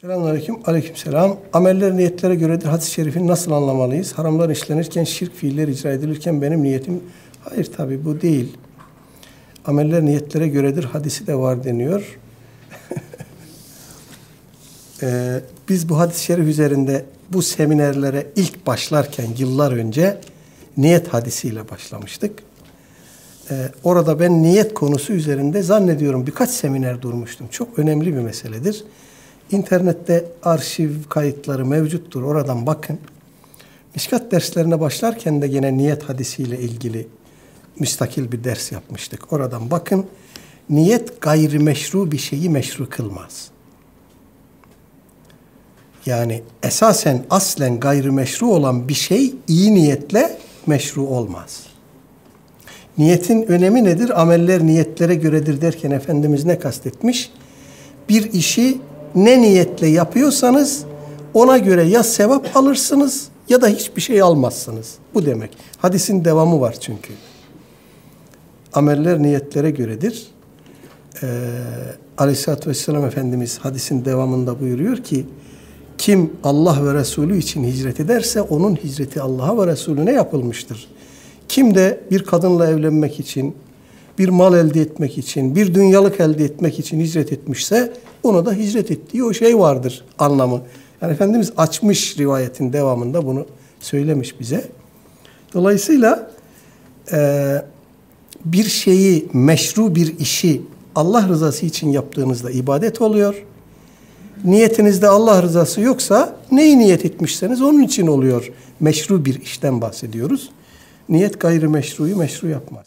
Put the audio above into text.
Selamünaleyküm. Aleykümselam. Ameller niyetlere göredir. Hadis-i şerifini nasıl anlamalıyız? Haramlar işlenirken, şirk fiiller icra edilirken benim niyetim... Hayır tabi bu değil. Ameller niyetlere göredir. Hadisi de var deniyor. Ee, biz bu hadis-i şerif üzerinde bu seminerlere ilk başlarken yıllar önce niyet hadisiyle başlamıştık. Ee, orada ben niyet konusu üzerinde zannediyorum birkaç seminer durmuştum. Çok önemli bir meseledir. İnternette arşiv kayıtları mevcuttur. Oradan bakın. Mişkat derslerine başlarken de yine niyet hadisiyle ilgili müstakil bir ders yapmıştık. Oradan bakın. Niyet gayrimeşru bir şeyi meşru kılmaz. Yani esasen aslen gayrimeşru olan bir şey iyi niyetle meşru olmaz. Niyetin önemi nedir? Ameller niyetlere göredir derken Efendimiz ne kastetmiş? Bir işi ne niyetle yapıyorsanız ona göre ya sevap alırsınız ya da hiçbir şey almazsınız. Bu demek. Hadisin devamı var çünkü. Ameller niyetlere göredir. Ee, Aleyhisselatü Vesselam Efendimiz hadisin devamında buyuruyor ki kim Allah ve Resulü için hicret ederse onun hicreti Allah'a ve Resulüne yapılmıştır. Kim de bir kadınla evlenmek için, bir mal elde etmek için, bir dünyalık elde etmek için hicret etmişse ona da hicret ettiği o şey vardır anlamı. Yani Efendimiz açmış rivayetin devamında bunu söylemiş bize. Dolayısıyla e, bir şeyi, meşru bir işi Allah rızası için yaptığınızda ibadet oluyor. Niyetinizde Allah rızası yoksa neyi niyet etmişseniz onun için oluyor. Meşru bir işten bahsediyoruz. Niyet gayrimeşruyu meşru yapmaz.